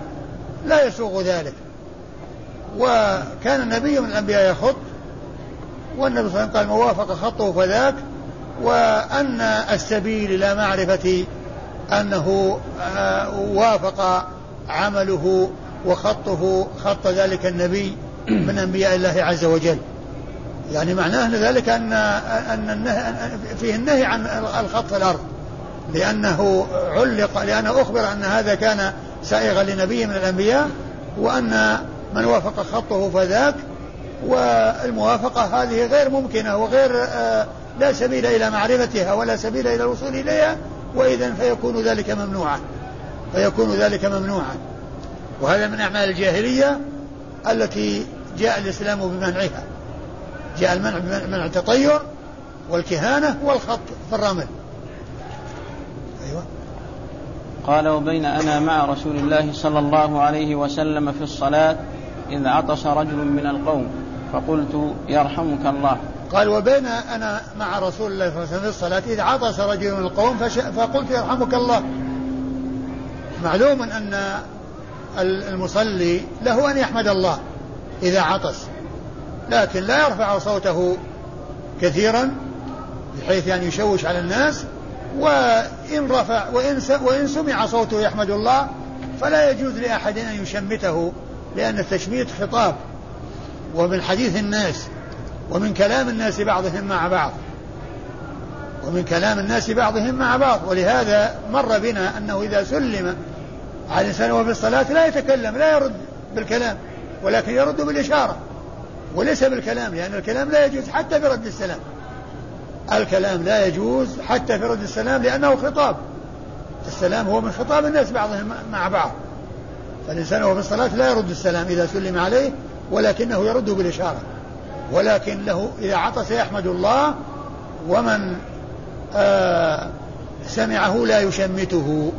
لا يسوغ ذلك. وكان النبي من الأنبياء يخط والنبي صلى الله عليه وسلم قال موافق خطه فذاك وأن السبيل إلى معرفة أنه آه، وافق عمله وخطه خط ذلك النبي من أنبياء الله عز وجل. يعني معناه ذلك أن أن النهي فيه النهي عن الخط الأرض. لأنه علق لأنه أخبر أن هذا كان سائغا لنبي من الأنبياء وأن من وافق خطه فذاك والموافقة هذه غير ممكنة وغير آه، لا سبيل إلى معرفتها ولا سبيل إلى الوصول إليها وإذا فيكون ذلك ممنوعا. فيكون ذلك ممنوعا. وهذا من أعمال الجاهلية التي جاء الإسلام بمنعها. جاء المنع بمنع التطير والكهانة والخط في الرمل. أيوة. قال وبين أنا مع رسول الله صلى الله عليه وسلم في الصلاة إذ عطس رجل من القوم فقلت يرحمك الله. قال وبين أنا مع رسول الله صلى الله عليه وسلم في الصلاة إذ عطس رجل من القوم. فقلت يرحمك الله. معلوم أن المصلي له أن يحمد الله إذا عطس. لكن لا يرفع صوته كثيرا بحيث أن يشوش على الناس وإن رفع وإن وإن سمع صوته يحمد الله فلا يجوز لأحد أن يشمته لأن التشميت خطاب. ومن حديث الناس ومن كلام الناس بعضهم مع بعض. ومن كلام الناس بعضهم مع بعض. ولهذا مر بنا أنه إذا سلم على الإنسان وهو في الصلاة لا يتكلم لا يرد بالكلام ولكن يرد بالإشارة. وليس بالكلام لأن الكلام لا يجوز حتى في رد السلام. الكلام لا يجوز حتى في رد السلام لأنه خطاب. السلام هو من خطاب الناس بعضهم مع بعض. فالإنسان وهو في الصلاة لا يرد السلام إذا سلم عليه ولكنه يرد بالإشارة. ولكن له إذا عطس يحمد الله ومن آه سمعه لا يشمته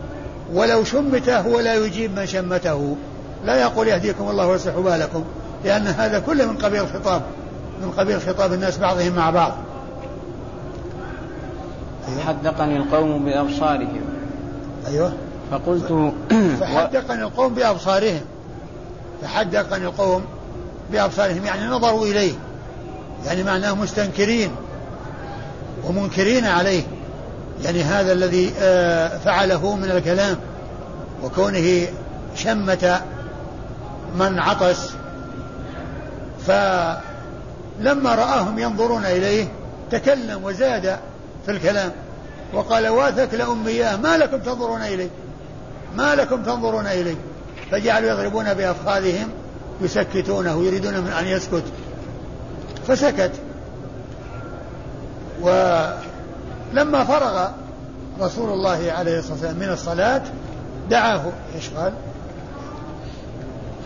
ولو شمته ولا يجيب من شمته. لا يقول يهديكم الله ويصلح بالكم. لأن هذا كله من قبيل الخطاب من قبيل خطاب الناس بعضهم مع بعض. حدقني القوم بأبصارهم. أيوه. فقلت فحدقني (clears throat) القوم بأبصارهم. فحدقني القوم بأبصارهم يعني نظروا إليه. يعني معناه مستنكرين ومنكرين عليه. يعني هذا الذي آه، فعله من الكلام وكونه شمة من عطس فلما رآهم ينظرون إليه تكلم وزاد في الكلام وقال واثك لأمياه ما لكم تنظرون إليه ما لكم تنظرون إليه فجعلوا يضربون بأفخاذهم يسكتونه يريدون من أن يسكت. فسكت. ولما فرغ رسول الله عليه الصلاة والسلام من الصلاة دعاه إيش قال؟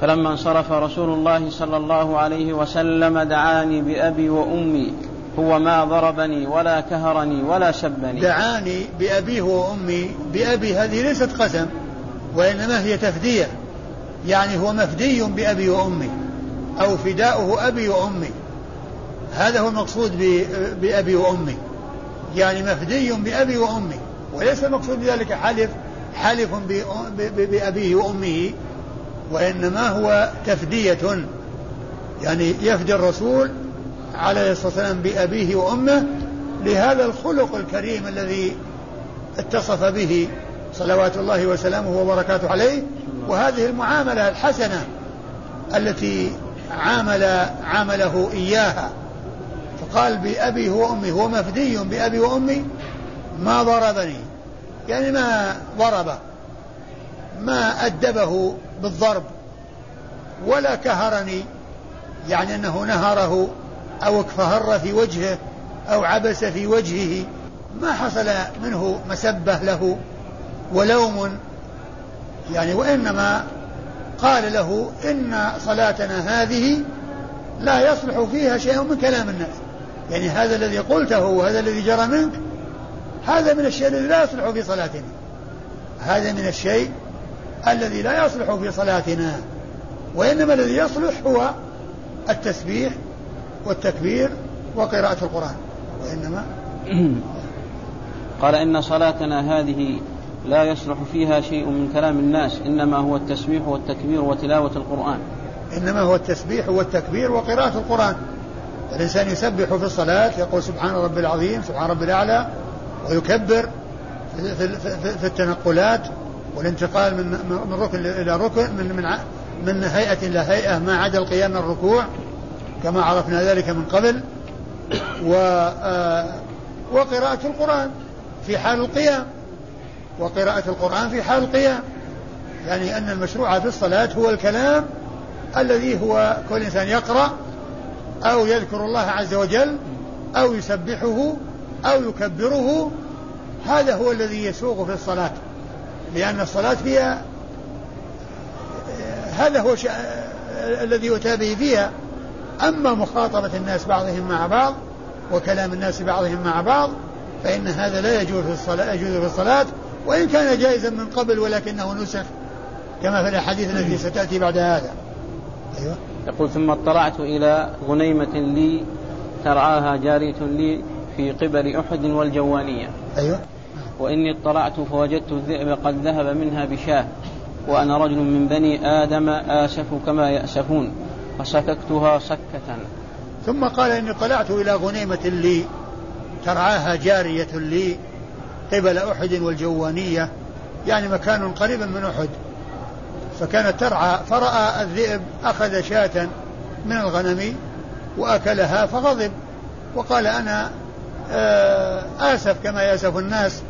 فلما انصرف رسول الله صلى الله عليه وسلم دعاني بأبي وأمي هو ما ضربني ولا كهرني ولا سبني دعاني بأبيه وأمي بأبي هذه ليست قسم وإنما هي تفدية. يعني هو مفدي بأبي وأمي أو فداؤه أبي وأمي. هذا هو المقصود بأبي وأمي. يعني مفدي بأبي وأمي. وليس المقصود بذلك حلف حلف بأبيه وأمه. وإنما هو تفدية يعني يفدي الرسول عليه الصلاة والسلام بأبيه وأمه لهذا الخلق الكريم الذي اتصف به صلوات الله وسلامه وبركاته عليه وهذه المعاملة الحسنة التي عامل عامله إياها. فقال بأبي وأمي هو مفدي بأبي وأمي ما ضربني. يعني ما ضرب ما أدبه بالضرب ولا كهرني يعني أنه نهره أو اكفهر في وجهه أو عبس في وجهه ما حصل منه مسبة له ولوم يعني وإنما قال له إن صلاتنا هذه لا يصلح فيها شيء من كلام الناس. يعني هذا الذي قلته وهذا الذي جرى منك هذا من الشيء الذي لا يصلح في صلاتنا. هذا من الشيء الذي لا يصلح في صلاتنا وإنما الذي يصلح هو التسبيح والتكبير وقراءة القرآن وإنما (clears throat) قال إن صلاتنا هذه لا يصلح فيها شيء من كلام الناس إنما هو التسبيح والتكبير وتلاوة القرآن. إنما هو التسبيح والتكبير وقراءة القرآن. الإنسان يسبح في الصلاة يقول سبحان ربي العظيم سبحان ربي الأعلى ويكبر في, في, في التنقلات والانتقال من من ركن إلى ركن من من من هيئة إلى هيئة ما عدا القيام الركوع كما عرفنا ذلك من قبل. و آه، وقراءة القرآن في حال القيام. وقراءة القرآن في حال القيام. يعني أن المشروع في الصلاة هو الكلام الذي هو كل إنسان يقرأ أو يذكر الله عز وجل أو يسبحه أو يكبره. هذا هو الذي يسوق في الصلاة. لأن الصلاة فيها هذا هو الذي يؤتى به فيها. أما مخاطبة الناس بعضهم مع بعض وكلام الناس بعضهم مع بعض فإن هذا لا يجوز في الصلاة يجوز في الصلاة. وإن كان جائزا من قبل ولكنه نسخ كما في الأحاديث التي ستأتي بعد هذا. أيوة. يقول ثم اطلعت إلى غنيمة لي ترعاها جارية لي في قبل أحد والجوانية. أيوة. وإني اطلعت فوجدت الذئب قد ذهب منها بشاه وأنا رجل من بني آدم آسف كما يأسفون فسككتها سكة. ثم قال إني طلعت إلى غنيمة لي ترعاها جارية لي قبل أحد والجوانية يعني مكان قريب من أحد. فكانت ترعى فرأى الذئب أخذ شاة من الغنم وأكلها فغضب وقال أنا آه، آسف كما يأسف الناس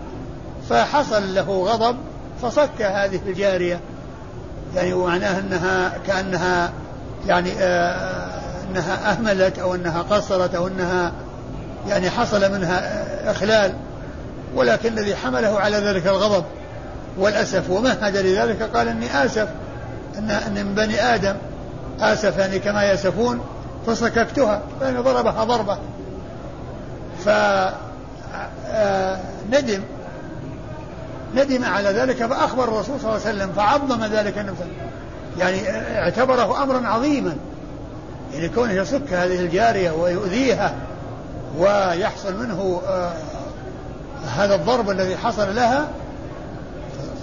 فحصل له غضب فصك هذه الجارية. يعني ومعناه أنها كأنها يعني آه أنها أهملت أو أنها قصرت أو أنها يعني حصل منها إخلال ولكن الذي حمله على ذلك الغضب والأسف. ومهد لذلك؟ قال إني آسف أن, من بني آدم آسف يعني كما يأسفون فصككتها فإن ضربها ضربة. فندم آه، ندم على ذلك فأخبر الرسول صلى الله عليه وسلم فعظم ذلك النبي يعني اعتبره أمرا عظيما. يعني كونه يصك هذه الجارية ويؤذيها ويحصل منه آه هذا الضرب الذي حصل لها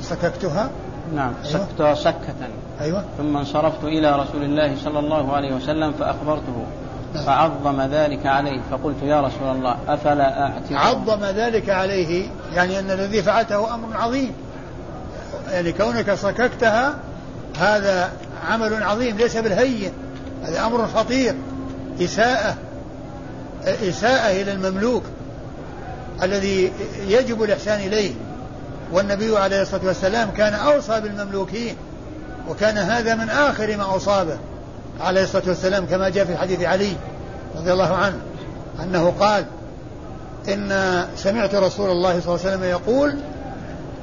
سككتها. نعم أيوة. سكتها سكة. أيوة. ثم انصرفت إلى رسول الله صلى الله عليه وسلم فأخبرته. فعظم ذلك عليه. فقلت يا رسول الله أفلا أعتق عظم ذلك عليه يعني أن الذي فعلته أمر عظيم. يعني كونك صككتها هذا عمل عظيم ليس بالهين هذا أمر خطير. إساءة إساءة إلى المملوك الذي يجب الإحسان إليه. والنبي عليه الصلاة والسلام كان أوصى بالمملوكين وكان هذا من آخر ما أصابه. عليه الصلاة والسلام كما جاء في حديث علي رضي الله عنه أنه قال إن سمعت رسول الله صلى الله عليه وسلم يقول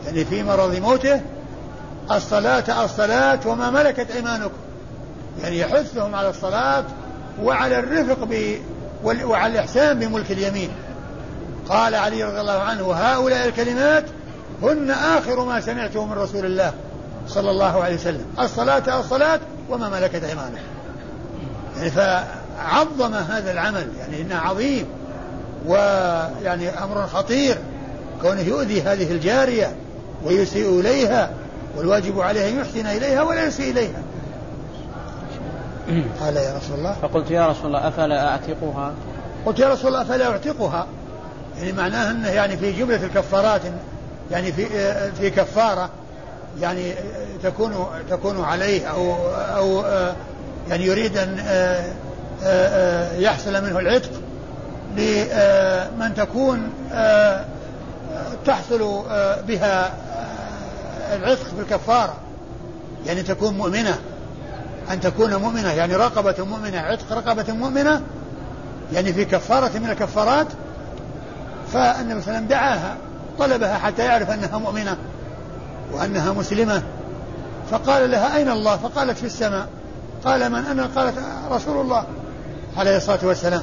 يعني في مرض موته الصلاة الصلاة وما ملكت أيمانكم. يعني يحثهم على الصلاة وعلى الرفق ب وعلى الإحسان بملك اليمين. قال علي رضي الله عنه هؤلاء الكلمات هن آخر ما سمعته من رسول الله صلى الله عليه وسلم. الصلاة الصلاة وما ملكت أيمانكم. يعني فعظم هذا العمل يعني إنه عظيم ويعني أمر خطير كونه يؤذي هذه الجارية ويسيء إليها والواجب عليه أن يحسن إليها ولا يسيء إليها. (coughs) قال يا رسول الله فقلت يا رسول الله أفلا أعتقها؟ قلت يا رسول الله أفلا أعتقها؟ يعني معناه أنه يعني في جملة الكفارات يعني في في كفارة يعني تكون تكون عليه أو أو يعني يريد أن آه، آه، آه، يحصل منه العتق لمن تكون تحصل بها العتق في الكفارة. يعني تكون مؤمنة. أن تكون مؤمنة. يعني رقبة مؤمنة عتق رقبة مؤمنة. يعني في كفارة من الكفارات. فالنبي صلى الله عليه وسلم دعاها طلبها حتى يعرف أنها مؤمنة وأنها مسلمة. فقال لها أين الله؟ فقالت في السماء. قال من أنا قالت رسول الله عليه الصلاة والسلام.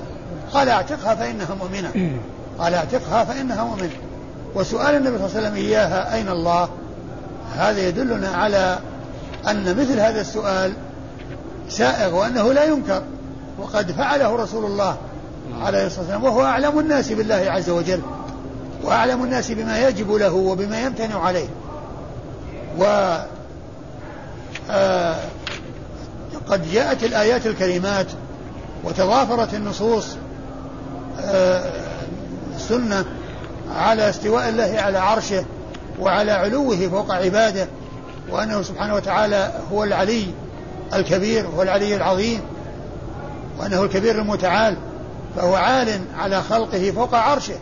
قال اعتقها فإنها مؤمنة. (clears throat) قال اعتقها فإنها مؤمنة. وسؤال النبي صلى الله عليه وسلم إياها أين الله؟ هذا يدلنا على أن مثل هذا السؤال سائغ وأنه لا ينكر. وقد فعله رسول الله عليه الصلاة والسلام وهو أعلم الناس بالله عز وجل وأعلم الناس بما يجب له وبما يمتنع عليه. و آه قد جاءت الآيات الكريمات وتضافرت النصوص السنة آه، على استواء الله على عرشه وعلى علوه فوق عباده وأنه سبحانه وتعالى هو العلي الكبير هو العلي العظيم وأنه الكبير المتعال فهو عال على خلقه فوق عرشه.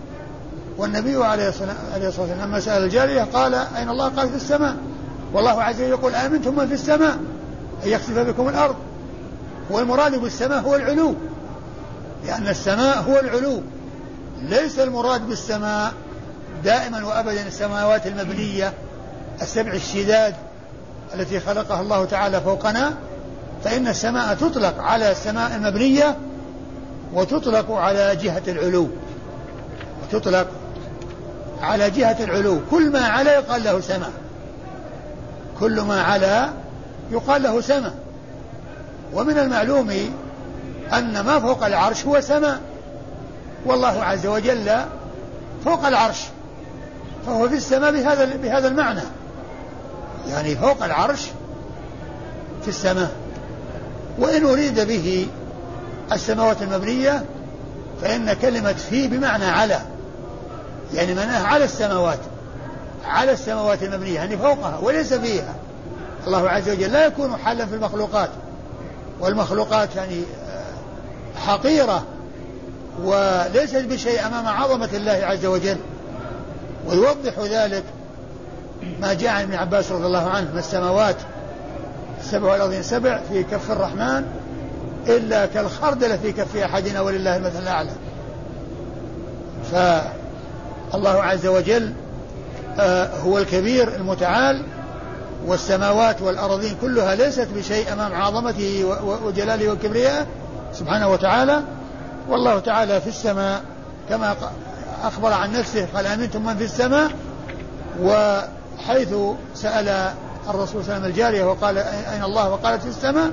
والنبي عليه الصلاة والسلام لما سأل الجارية قال أين الله؟ قال في السماء. والله عز وجل يقول آمنتم من في السماء. أن يخسف بكم الأرض. والمراد بالسماء هو العلو. لأن السماء هو العلو. ليس المراد بالسماء دائما وأبدا السماوات المبنية السبع الشداد التي خلقها الله تعالى فوقنا. فإن السماء تطلق على السماء المبنية وتطلق على جهة العلو. وتطلق على جهة العلو. كل ما علا يقال له سماء. كل ما علا يقال له سماء ومن المعلوم أن ما فوق العرش هو سماء والله عز وجل فوق العرش فهو في السماء بهذا بهذا المعنى. يعني فوق العرش في السماء. وإن أريد به السماوات المبنية فإن كلمة في بمعنى على يعني معناها على السماوات على السماوات المبنية يعني فوقها وليس فيها. الله عز وجل لا يكون حالا في المخلوقات. والمخلوقات يعني آه، حقيرة وليست بشيء أمام عظمة الله عز وجل. ويوضح ذلك ما جاء عن ابن عباس رضي الله عنه ما السماوات السبع والأرضين سبع في كف الرحمن إلا كالخردلة في كف أحدنا ولله المثل الأعلى. فالله عز وجل آه، هو الكبير المتعال والسماوات والأرضين كلها ليست بشيء أمام عظمته وجلاله وكبريائه سبحانه وتعالى. والله تعالى في السماء كما أخبر عن نفسه قال أمنتم من في السماء؟ وحيث سأل الرسول صلى الله عليه وسلم الجارية وقال أين الله؟ وقالت في السماء.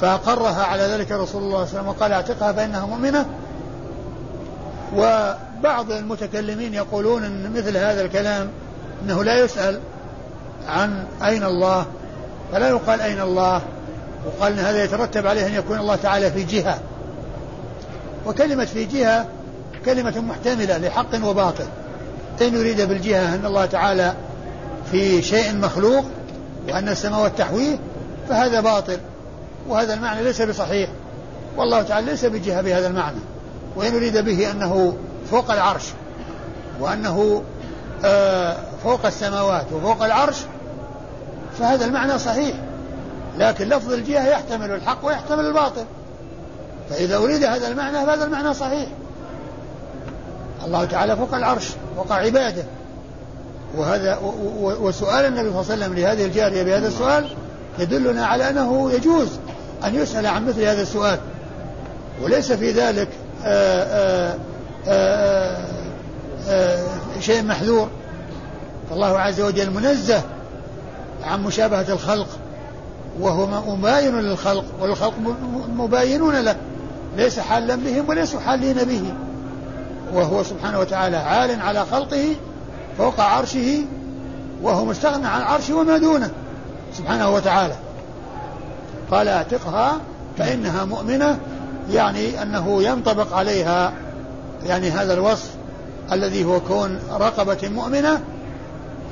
فأقرها على ذلك رسول الله صلى الله عليه وسلم وقال اعتقها فإنها مؤمنة. وبعض المتكلمين يقولون أن مثل هذا الكلام أنه لا يسأل. عن أين الله؟ فلا يقال أين الله. وقال أن هذا يترتب عليه أن يكون الله تعالى في جهة. وكلمة في جهة كلمة محتملة لحق وباطل. إن يريد بالجهة أن الله تعالى في شيء مخلوق وأن السماوات تحويه فهذا باطل. وهذا المعنى ليس بصحيح. والله تعالى ليس بجهة بهذا المعنى. وإن يريد به أنه فوق العرش وأنه آه، فوق السماوات وفوق العرش فهذا المعنى صحيح. لكن لفظ الجهة يحتمل الحق ويحتمل الباطل. فإذا أريد هذا المعنى فهذا المعنى صحيح. الله تعالى فوق العرش فوق عباده. وهذا وسؤال النبي صلى الله عليه وسلم لهذه الجارية بهذا السؤال يدلنا على أنه يجوز أن يسأل عن مثل هذا السؤال. وليس في ذلك آآ آآ آآ شيء محذور. فالله عز وجل منزه عن مشابهة الخلق وهو مباين للخلق والخلق مباينون له ليس حالا بهم وليسوا حالين به. وهو سبحانه وتعالى عال على خلقه فوق عرشه وهو مستغنى عن عرشه وما دونه سبحانه وتعالى. قال اعتقها فإنها مؤمنة يعني أنه ينطبق عليها يعني هذا الوصف الذي هو كون رقبة مؤمنة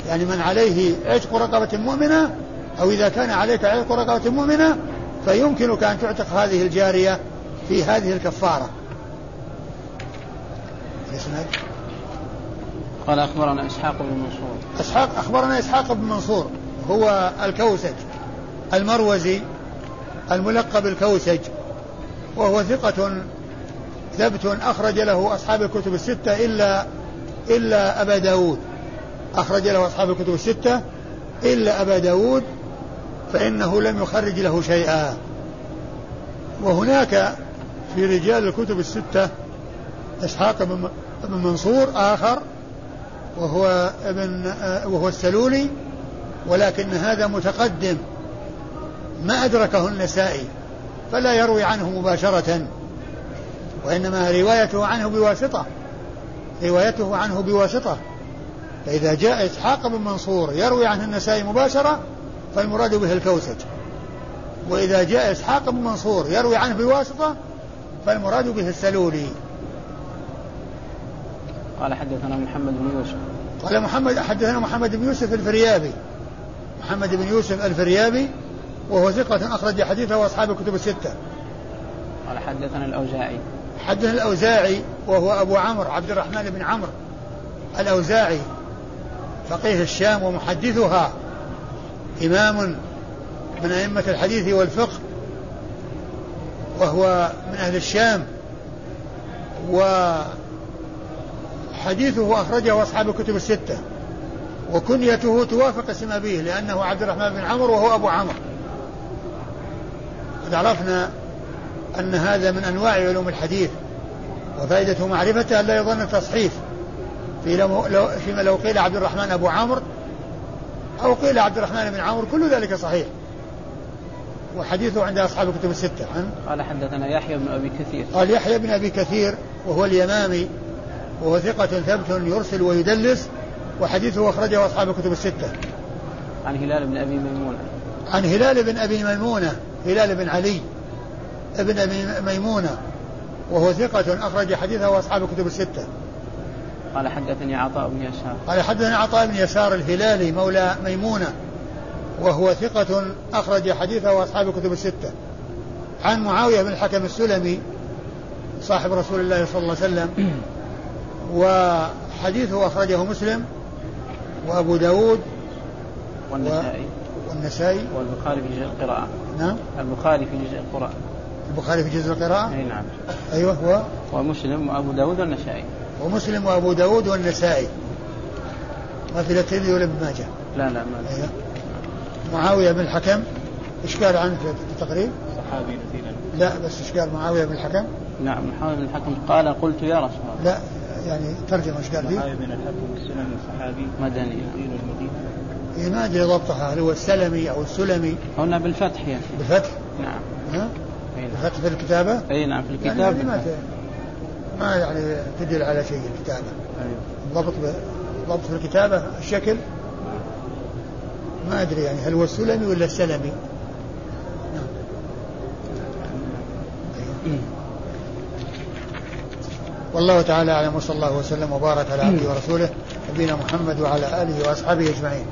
يعني من عليه عتق رقبة مؤمنة أو إذا كان عليك عتق رقبة مؤمنة فيمكنك أن تعتق هذه الجارية في هذه الكفارة. قال أخبرنا إسحاق بن منصور. إسحاق أخبرنا إسحاق بن منصور هو الكوسج المروزي الملقب الكوسج وهو ثقة ثبت أخرج له أصحاب الكتب الستة إلا إلا أبا داود. أخرج له أصحاب الكتب الستة إلا أبا داود فإنه لم يخرج له شيئا. وهناك في رجال الكتب الستة إسحاق بن منصور آخر وهو ابن وهو السلولي ولكن هذا متقدم. ما أدركه النسائي فلا يروي عنه مباشرة وإنما روايته عنه بواسطة. روايته عنه بواسطة. فإذا جاء إسحاق بن منصور يروي عنه النسائي مباشرة فالمراد به الكوسج وإذا جاء إسحاق بن منصور يروي عنه بواسطة فالمراد به السلولي. قال حدثنا محمد بن يوسف. قال محمد حدثنا محمد بن يوسف الفريابي. محمد بن يوسف الفريابي وهو ثقة أخرج حديثه وأصحاب الكتب الستة. قال حدثنا الأوزاعي. حدثنا الأوزاعي وهو أبو عمرو عبد الرحمن بن عمرو. الأوزاعي فقيه الشام ومحدثها إمام من أئمة الحديث والفقه وهو من أهل الشام وحديثه أخرجه أصحاب الكتب الستة وكنيته توافق اسم أبيه لأنه عبد الرحمن بن عمرو وهو أبو عمرو. قد عرفنا أن هذا من أنواع علوم الحديث وفائدة معرفته لا يظن التصحيف في لو فيما لو قيل عبد الرحمن أبو عمرو أو قيل عبد الرحمن بن عمرو كل ذلك صحيح. وحديثه عند أصحاب الكتب الستة عن؟ قال حدثنا يحيى بن أبي كثير. قال يحيى بن أبي كثير وهو اليمامي وهو ثقة ثبت يرسل ويدلس وحديثه أخرجه أصحاب الكتب الستة. عن هلال بن أبي ميمونة. عن هلال بن أبي ميمونة هلال بن علي ابن أبي ميمونة وهو ثقة أخرج حديثه أصحاب الكتب الستة. قال حدثني عطاء بن يسار. قال حدثني عطاء بن يسار الهلالي مولى ميمونة وهو ثقة أخرج حديثه أصحاب الكتب الستة. عن معاوية بن الحكم السلمي صاحب رسول الله صلى الله عليه وسلم (clears throat) وحديثه أخرجه مسلم وأبو داود والنسائي. والنسائي. والبخاري في جزء القراءة. نعم. البخاري في جزء القراءة. البخاري في جزء القراءة؟ أي نعم. أيوه هو. ومسلم وأبو داود والنسائي. ومسلم وأبو داود والنسائي ما في الترمذي ولا ابن ماجه لا لا ما أيوه معاوية بن الحكم إيش قال عنه في التقريب؟ صحابي مثيلا لا بس إيش قال معاوية بن الحكم؟ نعم معاوية بن الحكم قال قلت يا رسول الله لا يعني ترجمة إيش قال فيه؟ معاوية بن الحكم السلمي صحابي مدني يقيل المدينة إيه ما أدري ضبطها هل هو السلمي أو السلمي قلنا بالفتح يعني بالفتح؟ نعم ها؟ أي نعم. بالفتح في الكتابة؟ أي نعم في يعني الكتاب هذه ما يعني تدل على شيء الكتابة. أيوه. ضبط ب... ضبط في الكتابة الشكل؟ ما أدري يعني هل هو السلمي ولا السلمي؟ نعم. والله تعالى أعلم وصلى الله وسلم وبارك على عبده ورسوله نبينا محمد وعلى آله وأصحابه أجمعين.